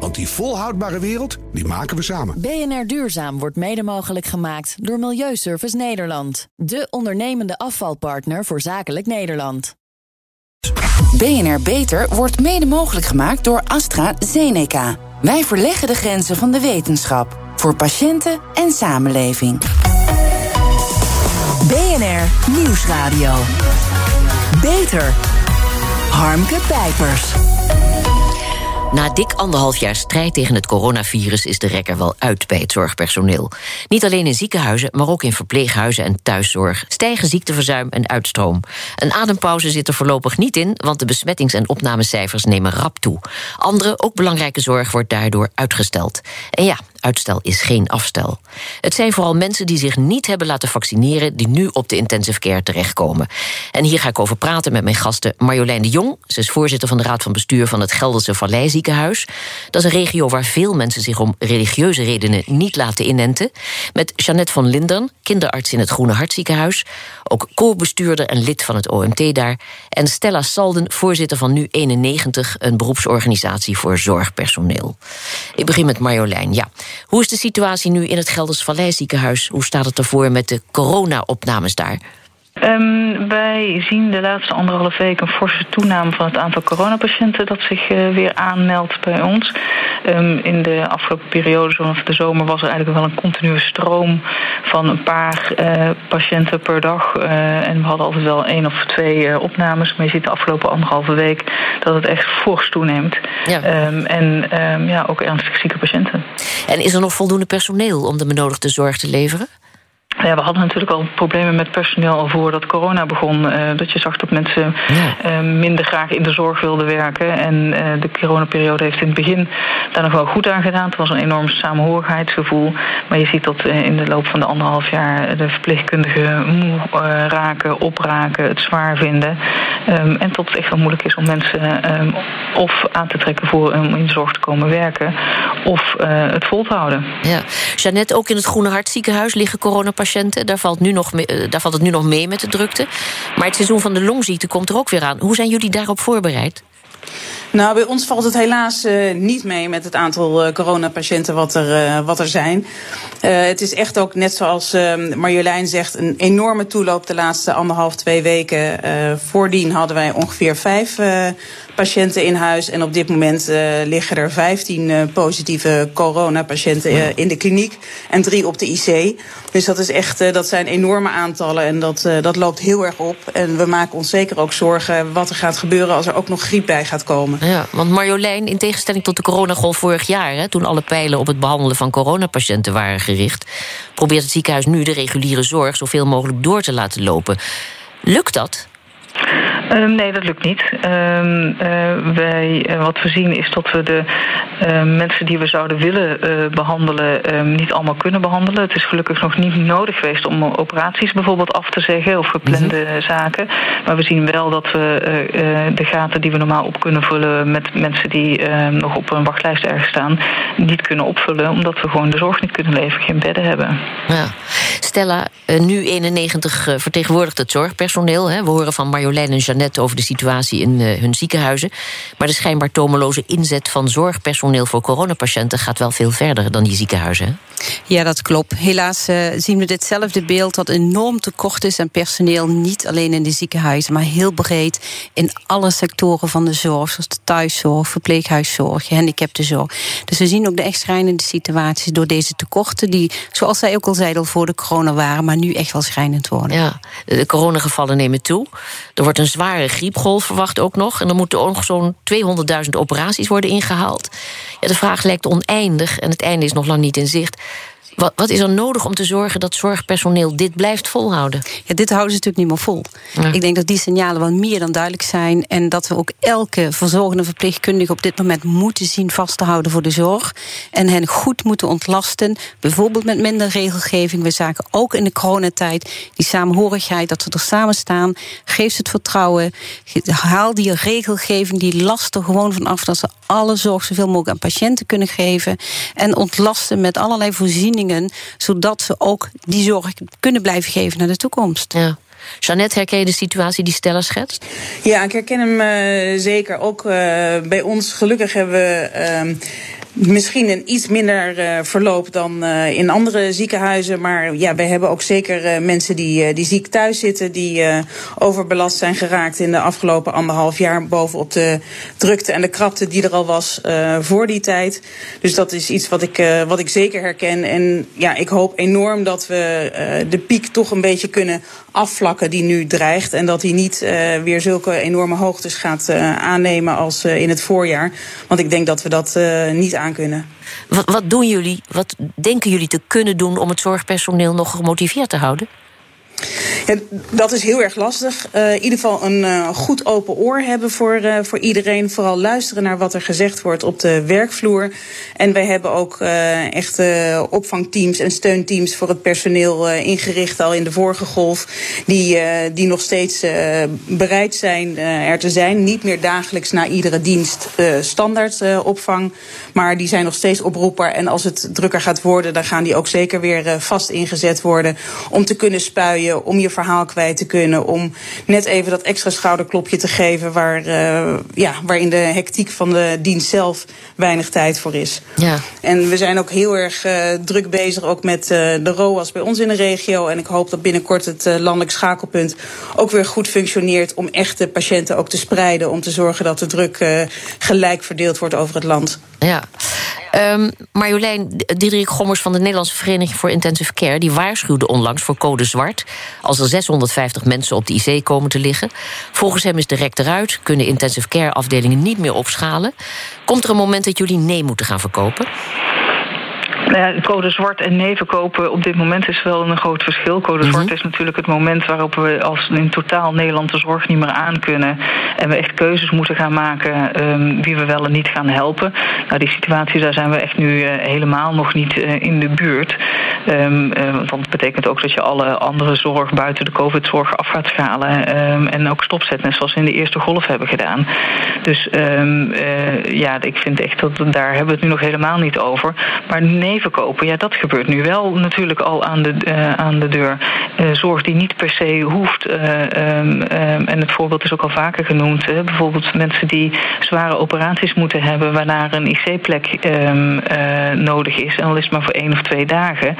Want die volhoudbare wereld, die maken we samen. BNR Duurzaam wordt mede mogelijk gemaakt door Milieuservice Nederland. De ondernemende afvalpartner voor zakelijk Nederland. BNR Beter wordt mede mogelijk gemaakt door AstraZeneca. Wij verleggen de grenzen van de wetenschap. Voor patiënten en samenleving. BNR Nieuwsradio. Beter. Harmke Pijpers. Na dik anderhalf jaar strijd tegen het coronavirus is de rekker wel uit bij het zorgpersoneel. Niet alleen in ziekenhuizen, maar ook in verpleeghuizen en thuiszorg stijgen ziekteverzuim en uitstroom. Een adempauze zit er voorlopig niet in, want de besmettings- en opnamecijfers nemen rap toe. Andere, ook belangrijke zorg wordt daardoor uitgesteld. En ja, uitstel is geen afstel. Het zijn vooral mensen die zich niet hebben laten vaccineren... die nu op de intensive care terechtkomen. En hier ga ik over praten met mijn gasten Marjolein de Jong. Ze is voorzitter van de Raad van Bestuur van het Gelderse Vallei Ziekenhuis. Dat is een regio waar veel mensen zich om religieuze redenen... niet laten inenten. Met Jeannette van Lindern, kinderarts in het Groene Hartziekenhuis. Ook co-bestuurder en lid van het OMT daar. En Stella Salden, voorzitter van Nu 91... een beroepsorganisatie voor zorgpersoneel. Ik begin met Marjolein. Ja, hoe is de situatie nu in het Gelders Vallei ziekenhuis? Hoe staat het ervoor met de corona-opnames daar? Um, wij zien de laatste anderhalf week een forse toename van het aantal coronapatiënten dat zich uh, weer aanmeldt bij ons. Um, in de afgelopen periode, vanaf de zomer, was er eigenlijk wel een continue stroom van een paar uh, patiënten per dag. Uh, en we hadden altijd wel één of twee opnames. Maar je ziet de afgelopen anderhalve week dat het echt fors toeneemt. Ja. Um, en ja, ook ernstig zieke patiënten. En is er nog voldoende personeel om de benodigde zorg te leveren? Ja, we hadden natuurlijk al problemen met personeel al voordat corona begon. Uh, dat je zag dat mensen ja. uh, minder graag in de zorg wilden werken. En uh, de coronaperiode heeft in het begin daar nog wel goed aan gedaan. Het was een enorm samenhorigheidsgevoel. Maar je ziet dat in de loop van de anderhalf jaar de verpleegkundigen moe raken, opraken, het zwaar vinden. Um, en tot het echt wel moeilijk is om mensen um, of aan te trekken voor om in de zorg te komen werken. Of het vol te houden. Ja. Jeannette, ook in het Groene Hart ziekenhuis liggen coronapatiënten patiënten. Daar valt, nu nog eh, daar valt het nu nog mee met de drukte. Maar het seizoen van de longziekte komt er ook weer aan. Hoe zijn jullie daarop voorbereid? Nou, bij ons valt het helaas uh, niet mee met het aantal uh, coronapatiënten wat er, wat er zijn. het is echt ook, net zoals Marjolein zegt, een enorme toeloop de laatste anderhalf, twee weken. voordien hadden wij ongeveer vijf patiënten in huis. En op dit moment liggen er 15 positieve coronapatiënten in de kliniek en drie op de IC. Dus dat, is echt, dat zijn enorme aantallen en dat, dat loopt heel erg op. En we maken ons zeker ook zorgen wat er gaat gebeuren als er ook nog griep bij gaat komen. Ja, want Marjolein, in tegenstelling tot de coronagolf vorig jaar... Hè, toen alle pijlen op het behandelen van coronapatiënten waren gericht... probeert het ziekenhuis nu de reguliere zorg zoveel mogelijk door te laten lopen. Lukt dat? Um, nee, dat lukt niet. Um, uh, wij, uh, wat we zien is dat we de uh, mensen die we zouden willen behandelen um, niet allemaal kunnen behandelen. Het is gelukkig nog niet nodig geweest om operaties bijvoorbeeld af te zeggen of geplande mm -hmm. zaken. Maar we zien wel dat we de gaten die we normaal op kunnen vullen met mensen die nog op een wachtlijst ergens staan, niet kunnen opvullen omdat we gewoon de zorg niet kunnen leveren, geen bedden hebben. Ja. Stella, nu 91 vertegenwoordigt het zorgpersoneel. Hè? We horen van Marjolein en Jeannette over de situatie in uh, hun ziekenhuizen. Maar de schijnbaar tomeloze inzet van zorgpersoneel voor coronapatiënten gaat wel veel verder dan die ziekenhuizen. Hè? Ja, dat klopt. Helaas uh, zien we ditzelfde beeld dat enorm tekort is aan personeel. Niet alleen in de ziekenhuizen, maar heel breed in alle sectoren van de zorg. Zoals de thuiszorg, verpleeghuiszorg, gehandicaptenzorg. Dus we zien ook de echt schrijnende situaties door deze tekorten. Die, zoals zij ook al zeiden, al voor de corona waren, maar nu echt wel schrijnend worden. Ja, de coronagevallen nemen toe. Er wordt een zware griepgolf verwacht ook nog. En er moeten ook zo'n 200.000 operaties worden ingehaald. Ja, de vraag lijkt oneindig en het einde is nog lang niet in zicht. Wat, wat, is er nodig om te zorgen dat zorgpersoneel dit blijft volhouden? Ja, dit houden ze natuurlijk niet meer vol. Ik denk dat die signalen wel meer dan duidelijk zijn. En dat we ook elke verzorgende verpleegkundige op dit moment moeten zien vast te houden voor de zorg. En hen goed moeten ontlasten. Bijvoorbeeld met minder regelgeving. We zagen ook in de coronatijd die samenhorigheid, dat we er samen staan. Geef ze het vertrouwen. Haal die regelgeving, die lasten gewoon vanaf dat ze alle zorg zoveel mogelijk aan patiënten kunnen geven. En ontlasten met allerlei voorzieningen zodat ze ook die zorg kunnen blijven geven naar de toekomst. Ja. Jeannette, herken je de situatie die Stella schetst? Ja, ik herken hem uh, zeker. Ook uh, bij ons, gelukkig hebben we. Misschien een iets minder uh, verloop dan uh, in andere ziekenhuizen. Maar ja, wij hebben ook zeker uh, mensen die, die ziek thuis zitten. Die overbelast zijn geraakt in de afgelopen anderhalf jaar. Bovenop de drukte en de krapte die er al was voor die tijd. Dus dat is iets wat ik, wat ik zeker herken. En ja, ik hoop enorm dat we de piek toch een beetje kunnen afvlakken die nu dreigt. En dat die niet weer zulke enorme hoogtes gaat aannemen als in het voorjaar. Want ik denk dat we dat niet aan kunnen. Wat, wat doen jullie, wat denken jullie te kunnen doen om het zorgpersoneel nog gemotiveerd te houden? Ja, dat is heel erg lastig. Uh, in ieder geval een uh, goed open oor hebben voor, uh, voor iedereen. Vooral luisteren naar wat er gezegd wordt op de werkvloer. En wij hebben ook echte opvangteams en steunteams voor het personeel ingericht al in de vorige golf. Die, die nog steeds bereid zijn er te zijn. Niet meer dagelijks na iedere dienst standaard opvang. Maar die zijn nog steeds oproepbaar. En als het drukker gaat worden, dan gaan die ook zeker weer vast ingezet worden. Om te kunnen spuien om je verhaal kwijt te kunnen. Om net even dat extra schouderklopje te geven waar, uh, ja, waar in de hectiek van de dienst zelf weinig tijd voor is. Ja. En we zijn ook heel erg uh, druk bezig ook met uh, de ROAS bij ons in de regio. En ik hoop dat binnenkort het landelijk schakelpunt ook weer goed functioneert om echte patiënten ook te spreiden. Om te zorgen dat de druk gelijk verdeeld wordt over het land. Ja. Um, Marjolein Diederik Gommers van de Nederlandse Vereniging voor Intensive Care... die waarschuwde onlangs voor code zwart... als er 650 mensen op de IC komen te liggen. Volgens hem is de eruit, kunnen intensive care afdelingen niet meer opschalen. Komt er een moment dat jullie nee moeten gaan verkopen? Nou ja, code zwart en nee verkopen op dit moment is wel een groot verschil. Code -hmm. zwart is natuurlijk het moment waarop we als in totaal Nederland de zorg niet meer aan kunnen. En we echt keuzes moeten gaan maken um, wie we wel en niet gaan helpen. Nou, die situatie, daar zijn we echt nu uh, helemaal nog niet uh, in de buurt. Um, uh, want dat betekent ook dat je alle andere zorg buiten de COVID-zorg af gaat schalen. Um, en ook stopzet, net zoals we in de eerste golf hebben gedaan. Dus ja, ik vind echt dat daar hebben we het nu nog helemaal niet over. Maar nee verkopen. Ja, dat gebeurt nu wel natuurlijk al aan de, uh, aan de deur. Uh, zorg die niet per se hoeft. Uh, um, um, en het voorbeeld is ook al vaker genoemd. Bijvoorbeeld mensen die zware operaties moeten hebben... waarna een IC-plek um, nodig is. En al is het maar voor één of twee dagen.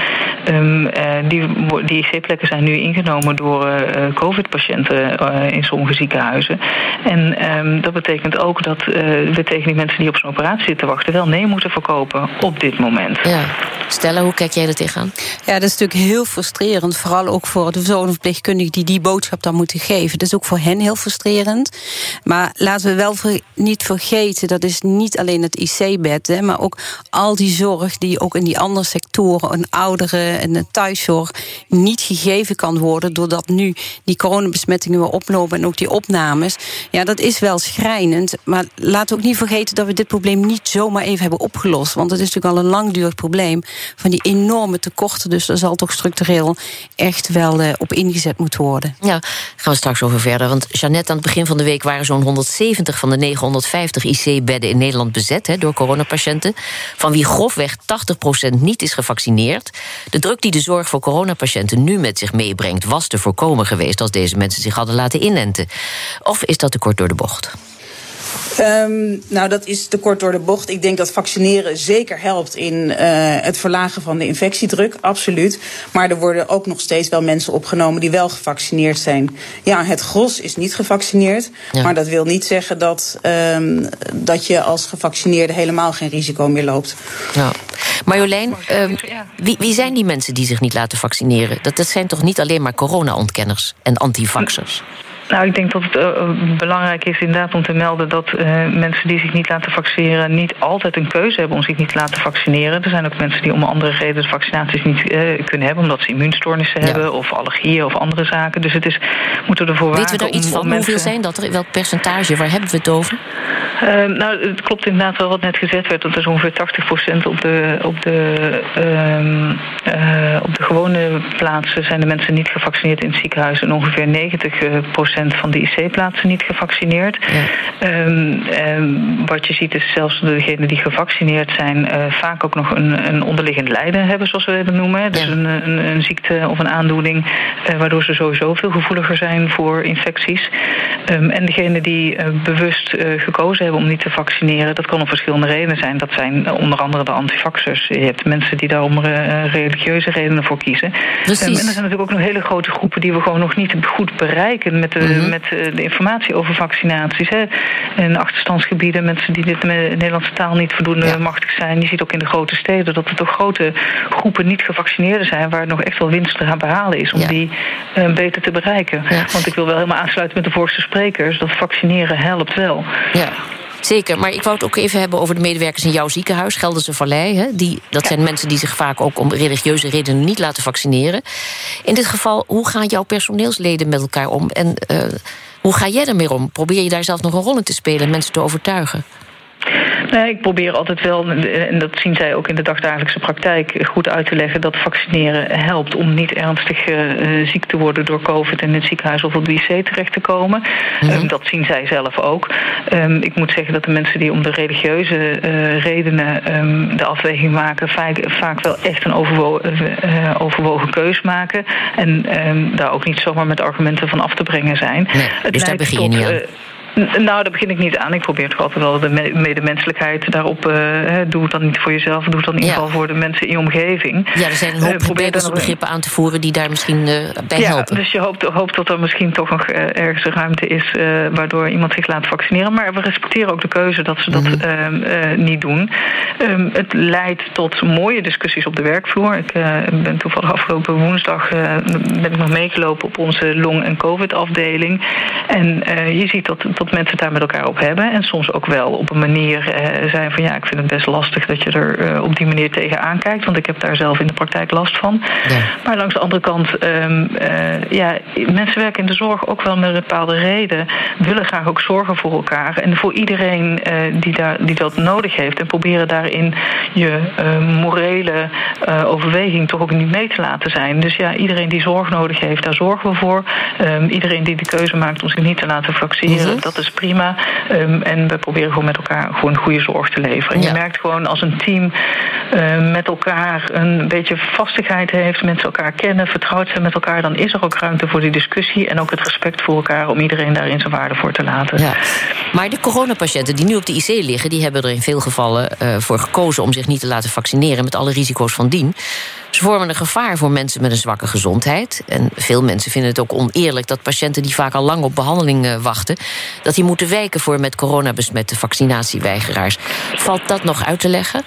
die die IC-plekken zijn nu ingenomen door COVID-patiënten... in sommige ziekenhuizen. En dat betekent ook dat we tegen die mensen die op zo'n operatie zitten wachten... wel nee moeten verkopen op dit moment. Ja. Stella, hoe kijk jij er tegenaan? Ja, dat is natuurlijk heel frustrerend. Vooral ook voor de verpleegkundigen die die boodschap dan moeten geven. Dat is ook voor hen heel frustrerend. Maar laten we wel niet vergeten, dat is niet alleen het IC-bed... maar ook al die zorg die ook in die andere sectoren... een ouderen en thuiszorg niet gegeven kan worden... doordat nu die coronabesmettingen weer oplopen en ook die opnames. Ja, dat is wel schrijnend. Maar laten we ook niet vergeten dat we dit probleem niet zomaar even hebben opgelost. Want het is natuurlijk al een langdurig probleem van die enorme tekorten. Dus daar zal toch structureel echt wel uh, op ingezet moeten worden. Ja, gaan we straks over verder. Want Jeannette, aan het begin van de week waren zo'n 170 van de 950 IC-bedden in Nederland bezet door coronapatiënten. Van wie grofweg 80% niet is gevaccineerd. De druk die de zorg voor coronapatiënten nu met zich meebrengt, was te voorkomen geweest als deze mensen zich hadden laten inenten. Of is dat te kort door de bocht? Um, nou, dat is te kort door de bocht. Ik denk dat vaccineren zeker helpt in uh, het verlagen van de infectiedruk, absoluut. Maar er worden ook nog steeds wel mensen opgenomen die wel gevaccineerd zijn. Ja, het gros is niet gevaccineerd. Ja. Maar dat wil niet zeggen dat, um, dat je als gevaccineerde helemaal geen risico meer loopt. Ja. Marjolein, um, wie, wie zijn die mensen die zich niet laten vaccineren? Dat, dat zijn toch niet alleen maar corona-ontkenners en antivaxers? Nou, ik denk dat het uh, belangrijk is inderdaad om te melden dat uh, mensen die zich niet laten vaccineren niet altijd een keuze hebben om zich niet te laten vaccineren. Er zijn ook mensen die om andere redenen vaccinaties niet uh, kunnen hebben, omdat ze immuunstoornissen ja. hebben of allergieën of andere zaken. Dus het is, moeten we ervoor Weten we er iets van? Hoeveel zijn dat er? Welk percentage? Waar hebben we het over? nou, het klopt inderdaad wel wat net gezegd werd, dat er ongeveer 80% op de, op de, op de gewone plaatsen zijn de mensen niet gevaccineerd in het ziekenhuis en ongeveer 90% van de IC-plaatsen niet gevaccineerd. Ja. Um, um, wat je ziet is zelfs degenen die gevaccineerd zijn... Uh, vaak ook nog een, een, onderliggend lijden hebben, zoals we het noemen. Dus ja. een, een, een, ziekte of een aandoening... Uh, waardoor ze sowieso veel gevoeliger zijn voor infecties. Um, en degenen die uh, bewust gekozen hebben om niet te vaccineren... dat kan om verschillende redenen zijn. Dat zijn onder andere de antivaxers. Je hebt mensen die daar om religieuze redenen voor kiezen. en er zijn natuurlijk ook nog hele grote groepen... die we gewoon nog niet goed bereiken met de mm-hmm. met de informatie over vaccinaties. Hè. In achterstandsgebieden, mensen die dit met de Nederlandse taal niet voldoende ja. machtig zijn. Je ziet ook in de grote steden dat er toch grote groepen niet gevaccineerden zijn... waar nog echt wel winst te gaan behalen is om ja. die uh, beter te bereiken. Ja. Want ik wil wel helemaal aansluiten met de vorige sprekers... dat vaccineren helpt wel. Ja. Zeker, maar ik wou het ook even hebben over de medewerkers in jouw ziekenhuis, Gelderse Vallei. Hè? Die, dat zijn mensen die zich vaak ook om religieuze redenen niet laten vaccineren. In dit geval, hoe gaan jouw personeelsleden met elkaar om? En uh, hoe ga jij ermee om? Probeer je daar zelf nog een rol in te spelen en mensen te overtuigen? Nee, ik probeer altijd wel, en dat zien zij ook in de dagdagelijkse praktijk, goed uit te leggen dat vaccineren helpt om niet ernstig uh, ziek te worden door COVID en in het ziekenhuis of op de IC terecht te komen. Mm -hmm. um, dat zien zij zelf ook. Um, ik moet zeggen dat de mensen die om de religieuze uh, redenen um, de afweging maken, vaak, vaak wel echt een overwo uh, overwogen keus maken. En daar ook niet zomaar met argumenten van af te brengen zijn. Nee, het dus daar begin je niet aan. Nou, daar begin ik niet aan. Ik probeer toch altijd wel de medemenselijkheid daarop. Uh, doe het dan niet voor jezelf, doe het dan in ieder geval voor de mensen in je omgeving. Ja, er zijn een hoop uh, begrippen aan te voeren die daar misschien uh, bij ja, helpen. Dus je hoopt, hoopt dat er misschien toch nog ergens een ruimte is waardoor iemand zich laat vaccineren. Maar we respecteren ook de keuze dat ze dat mm -hmm. niet doen. Um, het leidt tot mooie discussies op de werkvloer. Ik ben toevallig afgelopen woensdag ben ik nog meegelopen op onze long- en covid-afdeling. En je ziet dat dat mensen het daar met elkaar op hebben. En soms ook wel op een manier uh, zijn van ja, ik vind het best lastig dat je er uh, op die manier tegenaan kijkt. Want ik heb daar zelf in de praktijk last van. Ja. Maar langs de andere kant, um, uh, ja, mensen werken in de zorg ook wel met een bepaalde reden. Willen graag ook zorgen voor elkaar. En voor iedereen die, daar, die dat nodig heeft. En proberen daarin je morele overweging toch ook niet mee te laten zijn. Dus ja, iedereen die zorg nodig heeft, daar zorgen we voor. Um, iedereen die de keuze maakt om zich niet te laten vaccineren, mm-hmm. dat is prima. Um, en we proberen gewoon met elkaar gewoon goede zorg te leveren. En ja. je merkt gewoon als een team uh, met elkaar een beetje vastigheid heeft, mensen elkaar kennen, vertrouwd zijn met elkaar, dan is er ook ruimte voor die discussie en ook het respect voor elkaar om iedereen daarin zijn waarde voor te laten. Ja. Maar de coronapatiënten die nu op de IC liggen, die hebben er in veel gevallen uh, voor gekozen om zich niet te laten vaccineren met alle risico's van dien. Ze vormen een gevaar voor mensen met een zwakke gezondheid. En veel mensen vinden het ook oneerlijk dat patiënten die vaak al lang op behandeling uh, wachten, dat die moeten wijken voor met corona besmette vaccinatieweigeraars. Valt dat nog uit te leggen?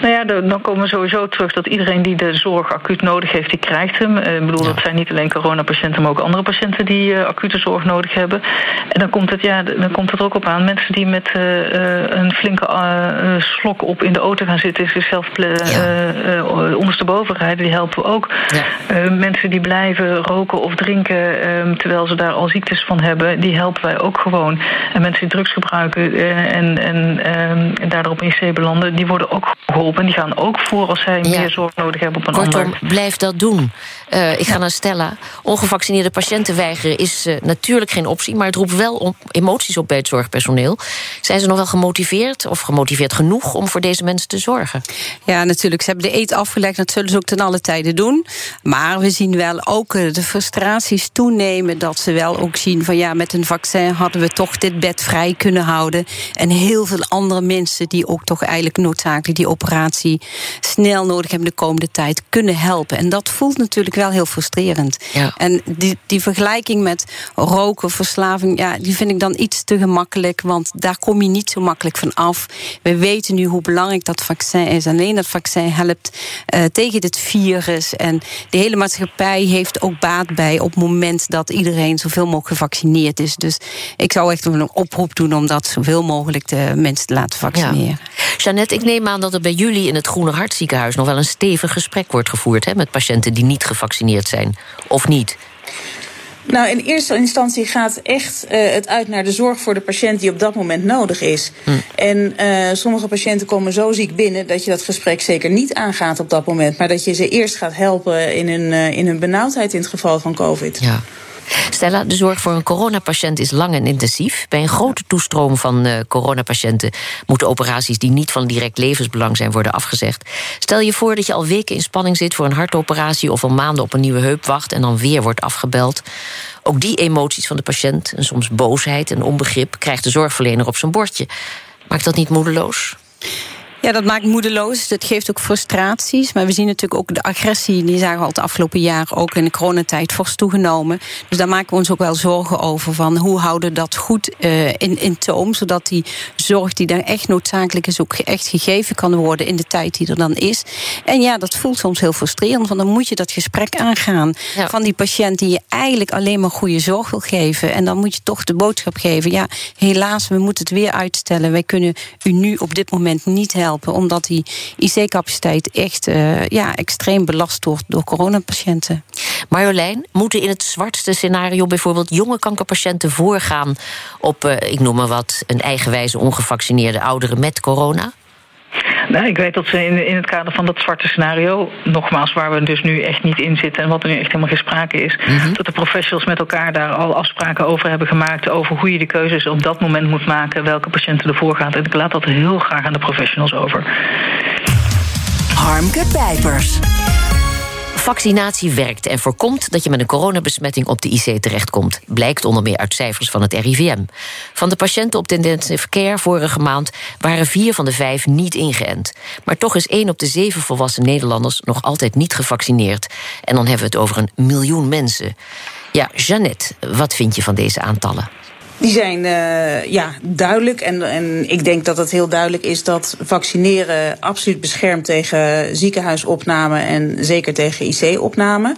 Nou ja, dan komen we sowieso terug dat iedereen die de zorg acuut nodig heeft, die krijgt hem. Ik bedoel, ja. dat zijn niet alleen coronapatiënten, maar ook andere patiënten die uh, acute zorg nodig hebben. En dan komt het, ja, dan komt het er ook op aan. Mensen die met uh, een flinke uh, slok op in de auto gaan zitten, zichzelf ja. ondersteboven rijden, die helpen we ook. Ja. mensen die blijven roken of drinken ehm, terwijl ze daar al ziektes van hebben, die helpen wij ook gewoon. En mensen die drugs gebruiken en, en, en daardoor op IC belanden, die worden ook geholpen. En die gaan ook voor als zij ja. meer zorg nodig hebben op een Kortom, ander. blijf dat doen. Uh, ik ga ja. naar Stella. Ongevaccineerde patiënten weigeren is uh, natuurlijk geen optie... maar het roept wel om emoties op bij het zorgpersoneel. Zijn ze nog wel gemotiveerd of gemotiveerd genoeg... om voor deze mensen te zorgen? Ja, natuurlijk. Ze hebben de eet afgelegd. Dat zullen ze ook ten alle tijde doen. Maar we zien wel ook uh, de frustraties toenemen... dat ze wel ook zien van ja, met een vaccin... hadden we toch dit bed vrij kunnen houden. En heel veel andere mensen die ook toch eigenlijk noodzakelijk die operatie snel nodig hebben de komende tijd kunnen helpen. En dat voelt natuurlijk wel heel frustrerend. Ja. En die, die vergelijking met roken, verslaving, ja, die vind ik dan iets te gemakkelijk, want daar kom je niet zo makkelijk van af. We weten nu hoe belangrijk dat vaccin is. Alleen dat vaccin helpt uh, tegen dit virus. En de hele maatschappij heeft ook baat bij op het moment dat iedereen zoveel mogelijk gevaccineerd is. Dus ik zou echt een oproep doen om dat zoveel mogelijk de mensen te laten vaccineren. Ja. Jeannette, ik neem aan dat er bij jullie in het Groene Hartziekenhuis nog wel een stevig gesprek wordt gevoerd hè, met patiënten die niet gevaccineerd zijn. Of niet? Nou, in eerste instantie gaat echt uh, het uit naar de zorg voor de patiënt die op dat moment nodig is. Hm. En uh, sommige patiënten komen zo ziek binnen dat je dat gesprek zeker niet aangaat op dat moment. Maar dat je ze eerst gaat helpen in hun, uh, in hun benauwdheid in het geval van COVID. Ja. Stella, de zorg voor een coronapatiënt is lang en intensief. Bij een grote toestroom van uh, coronapatiënten moeten operaties die niet van direct levensbelang zijn worden afgezegd. Stel je voor dat je al weken in spanning zit voor een hartoperatie of al maanden op een nieuwe heup wacht en dan weer wordt afgebeld. Ook die emoties van de patiënt, en soms boosheid en onbegrip, krijgt de zorgverlener op zijn bordje. Maakt dat niet moedeloos? Ja, dat maakt moedeloos. Dat geeft ook frustraties. Maar we zien natuurlijk ook de agressie, die zagen we al het afgelopen jaar ook in de coronatijd fors toegenomen. Dus daar maken we ons ook wel zorgen over. Van hoe houden we dat goed uh, in, in toom, zodat die zorg die daar echt noodzakelijk is, ook echt gegeven kan worden in de tijd die er dan is. En ja, dat voelt soms heel frustrerend, want dan moet je dat gesprek aangaan ja. van die patiënt die je eigenlijk alleen maar goede zorg wil geven. En dan moet je toch de boodschap geven: ja, helaas, we moeten het weer uitstellen. Wij kunnen u nu op dit moment niet helpen omdat die IC-capaciteit echt uh, ja, extreem belast wordt door coronapatiënten. Marjolein, moeten in het zwartste scenario bijvoorbeeld jonge kankerpatiënten voorgaan op, uh, ik noem maar wat, een eigenwijze ongevaccineerde ouderen met corona? Nou, ik weet dat ze in, in het kader van dat zwarte scenario, nogmaals, waar we dus nu echt niet in zitten en wat er nu echt helemaal geen sprake is, mm -hmm. dat de professionals met elkaar daar al afspraken over hebben gemaakt over hoe je de keuzes op dat moment moet maken, welke patiënten ervoor gaan. En ik laat dat heel graag aan de professionals over. Harmke Pijpers. Vaccinatie werkt en voorkomt dat je met een coronabesmetting op de IC terechtkomt. Blijkt onder meer uit cijfers van het RIVM. Van de patiënten op de intensive care vorige maand waren vier van de vijf niet ingeënt. Maar toch is één op de zeven volwassen Nederlanders nog altijd niet gevaccineerd. En dan hebben we het over een miljoen mensen. Ja, Jeannette, wat vind je van deze aantallen? Die zijn uh, ja, duidelijk. En, en ik denk dat het heel duidelijk is dat vaccineren absoluut beschermt tegen ziekenhuisopname en zeker tegen IC-opname.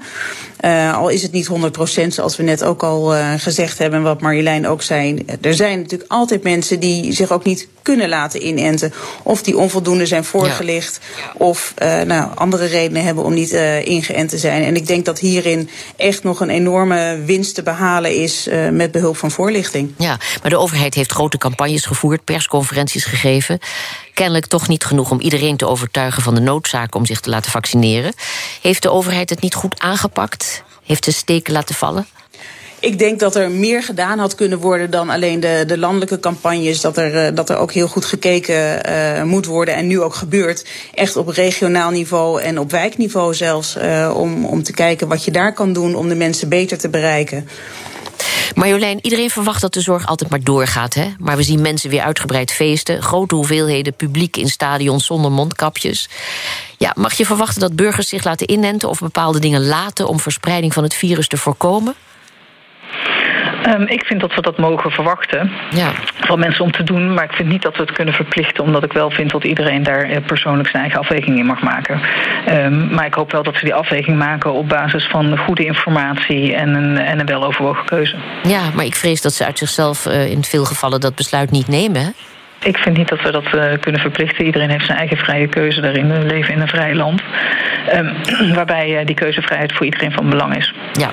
Uh, al is het niet 100% zoals we net ook al uh, gezegd hebben en wat Marjolein ook zei. Er zijn natuurlijk altijd mensen die zich ook niet kunnen laten inenten. Of die onvoldoende zijn voorgelicht. Ja. Of uh, nou, andere redenen hebben om niet ingeënt te zijn. En ik denk dat hierin echt nog een enorme winst te behalen is met behulp van voorlichting. Ja, maar de overheid heeft grote campagnes gevoerd, persconferenties gegeven kennelijk toch niet genoeg om iedereen te overtuigen van de noodzaak om zich te laten vaccineren. Heeft de overheid het niet goed aangepakt? Heeft ze steken laten vallen? Ik denk dat er meer gedaan had kunnen worden dan alleen de, de landelijke campagnes. Dat er, dat er ook heel goed gekeken uh, moet worden en nu ook gebeurt. Echt op regionaal niveau en op wijkniveau zelfs. Uh, om, om te kijken wat je daar kan doen om de mensen beter te bereiken. Marjolein, iedereen verwacht dat de zorg altijd maar doorgaat. Hè? Maar we zien mensen weer uitgebreid feesten. Grote hoeveelheden publiek in stadions zonder mondkapjes. Ja, mag je verwachten dat burgers zich laten inenten of bepaalde dingen laten om verspreiding van het virus te voorkomen? Um, ik vind dat we dat mogen verwachten ja. van mensen om te doen. Maar ik vind niet dat we het kunnen verplichten. Omdat ik wel vind dat iedereen daar persoonlijk zijn eigen afweging in mag maken. Um, maar ik hoop wel dat ze die afweging maken op basis van goede informatie en een, en een weloverwogen keuze. Ja, maar ik vrees dat ze uit zichzelf uh, in veel gevallen dat besluit niet nemen. Ik vind niet dat we dat uh, kunnen verplichten. Iedereen heeft zijn eigen vrije keuze daarin. We leven in een vrij land. Um, waarbij uh, die keuzevrijheid voor iedereen van belang is. Ja.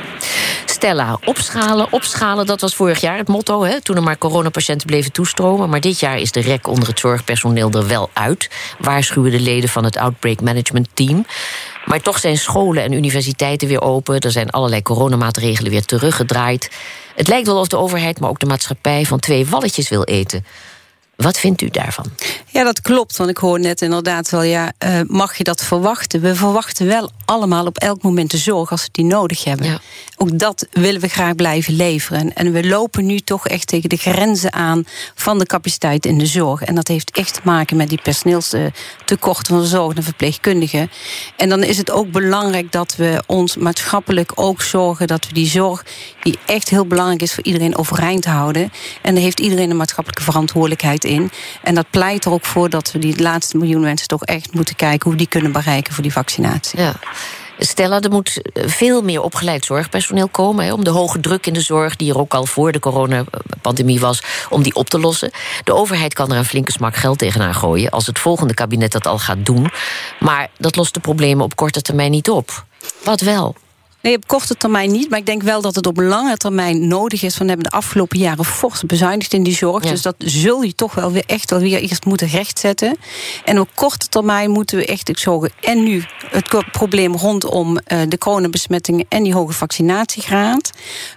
Stella, opschalen, opschalen, dat was vorig jaar het motto. Hè, toen er maar coronapatiënten bleven toestromen. Maar dit jaar is de rek onder het zorgpersoneel er wel uit. Waarschuwen de leden van het Outbreak Management Team. Maar toch zijn scholen en universiteiten weer open. Er zijn allerlei coronamaatregelen weer teruggedraaid. Het lijkt wel of de overheid, maar ook de maatschappij... van twee walletjes wil eten. Wat vindt u daarvan? Ja, dat klopt. Want ik hoor net inderdaad wel, ja, uh, mag je dat verwachten? We verwachten wel allemaal op elk moment de zorg als we die nodig hebben. Ja. Ook dat willen we graag blijven leveren. En we lopen nu toch echt tegen de grenzen aan van de capaciteit in de zorg. En dat heeft echt te maken met die personeelstekorten van de zorg en verpleegkundigen. En dan is het ook belangrijk dat we ons maatschappelijk ook zorgen dat we die zorg, die echt heel belangrijk is voor iedereen, overeind houden. En daar heeft iedereen een maatschappelijke verantwoordelijkheid En dat pleit er ook voor dat we die laatste miljoen mensen toch echt moeten kijken hoe die kunnen bereiken voor die vaccinatie. Ja. Stella, er moet veel meer opgeleid zorgpersoneel komen om de hoge druk in de zorg, die er ook al voor de coronapandemie was, om die op te lossen. De overheid kan er een flinke smak geld tegenaan gooien als het volgende kabinet dat al gaat doen. Maar dat lost de problemen op korte termijn niet op. Wat wel? Nee, op korte termijn niet. Maar ik denk wel dat het op lange termijn nodig is. We hebben de afgelopen jaren fors bezuinigd in die zorg. Dus dat zul je toch wel weer echt wel weer eerst moeten rechtzetten. En op korte termijn moeten we echt zorgen. En nu het probleem rondom uh, de coronabesmettingen en die hoge vaccinatiegraad.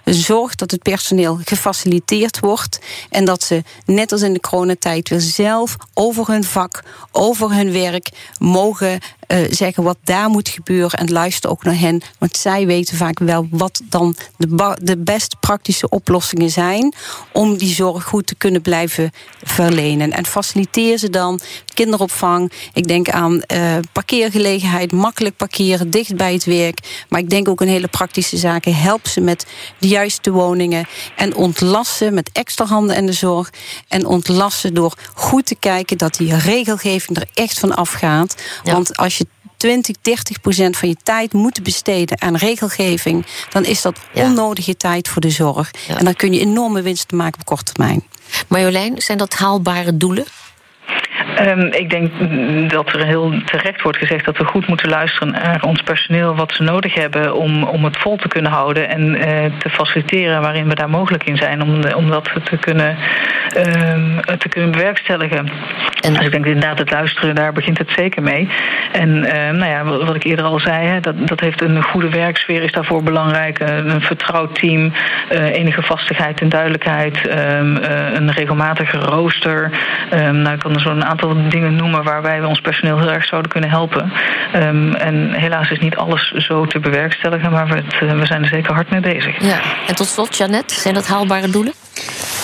Zorg dat het personeel gefaciliteerd wordt. En dat ze, net als in de coronatijd, weer zelf over hun vak, over hun werk mogen uh, zeggen wat daar moet gebeuren. En luister ook naar hen. Want zij weten vaak wel wat dan de, de best praktische oplossingen zijn. om die zorg goed te kunnen blijven verlenen. En faciliteer ze dan kinderopvang. Ik denk aan uh, parkeergelegenheid, makkelijk parkeren, dicht bij het werk. Maar ik denk ook een hele praktische zaken. Help ze met de juiste woningen. En ontlassen met extra handen en de zorg. En ontlassen door goed te kijken dat die regelgeving er echt van afgaat. Want als je 20, 30 procent van je tijd moet besteden aan regelgeving, dan is dat onnodige tijd voor de zorg. En dan kun je enorme winsten maken op korte termijn. Marjolein, zijn dat haalbare doelen? Um, ik denk dat er heel terecht wordt gezegd dat we goed moeten luisteren naar ons personeel, wat ze nodig hebben om, om het vol te kunnen houden en uh, te faciliteren waarin we daar mogelijk in zijn, om, om dat te kunnen, um, te kunnen bewerkstelligen. En dus ik denk inderdaad, het luisteren, daar begint het zeker mee. En uh, nou ja, wat ik eerder al zei, hè, dat, dat heeft een goede werksfeer, is daarvoor belangrijk. Een vertrouwd team, uh, enige vastigheid en duidelijkheid, um, een regelmatige rooster. nou, ik kan er zo'n aantal dingen noemen waar wij ons personeel heel erg zouden kunnen helpen. Um, en helaas is niet alles zo te bewerkstelligen, maar we, het, eh, we zijn er zeker hard mee bezig. Ja. En tot slot, Jeannette, zijn dat haalbare doelen?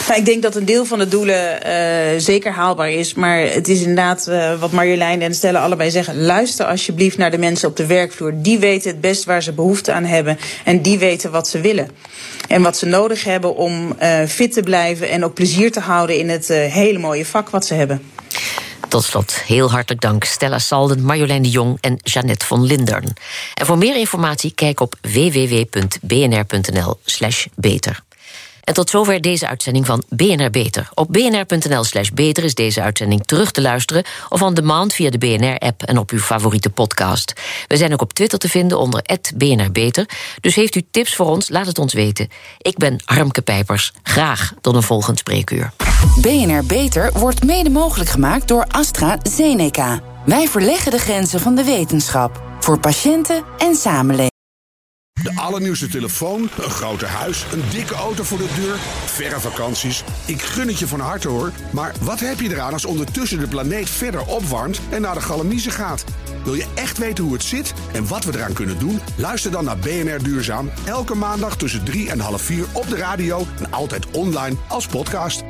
Nou, ik denk dat een deel van de doelen uh, zeker haalbaar is. Maar het is inderdaad uh, wat Marjolein en Stella allebei zeggen. Luister alsjeblieft naar de mensen op de werkvloer. Die weten het best waar ze behoefte aan hebben. En die weten wat ze willen. En wat ze nodig hebben om uh, fit te blijven en ook plezier te houden in het hele mooie vak wat ze hebben. Tot slot heel hartelijk dank Stella Salden, Marjolein de Jong en Jeannette van Lindern. En voor meer informatie kijk op www.bnr.nl/beter. En tot zover deze uitzending van BNR Beter. Op bnr.nl/slash beter is deze uitzending terug te luisteren of on demand via de BNR-app en op uw favoriete podcast. We zijn ook op Twitter te vinden onder BNR Beter. Dus heeft u tips voor ons, laat het ons weten. Ik ben Harmke Pijpers. Graag tot een volgend spreekuur. BNR Beter wordt mede mogelijk gemaakt door AstraZeneca. Wij verleggen de grenzen van de wetenschap voor patiënten en samenleving. De allernieuwste telefoon, een grote huis, een dikke auto voor de deur, verre vakanties. Ik gun het je van harte hoor. Maar wat heb je eraan als ondertussen de planeet verder opwarmt en naar de galamiezen gaat? Wil je echt weten hoe het zit en wat we eraan kunnen doen? Luister dan naar BNR Duurzaam. Elke maandag tussen 3 en half 4 op de radio en altijd online als podcast.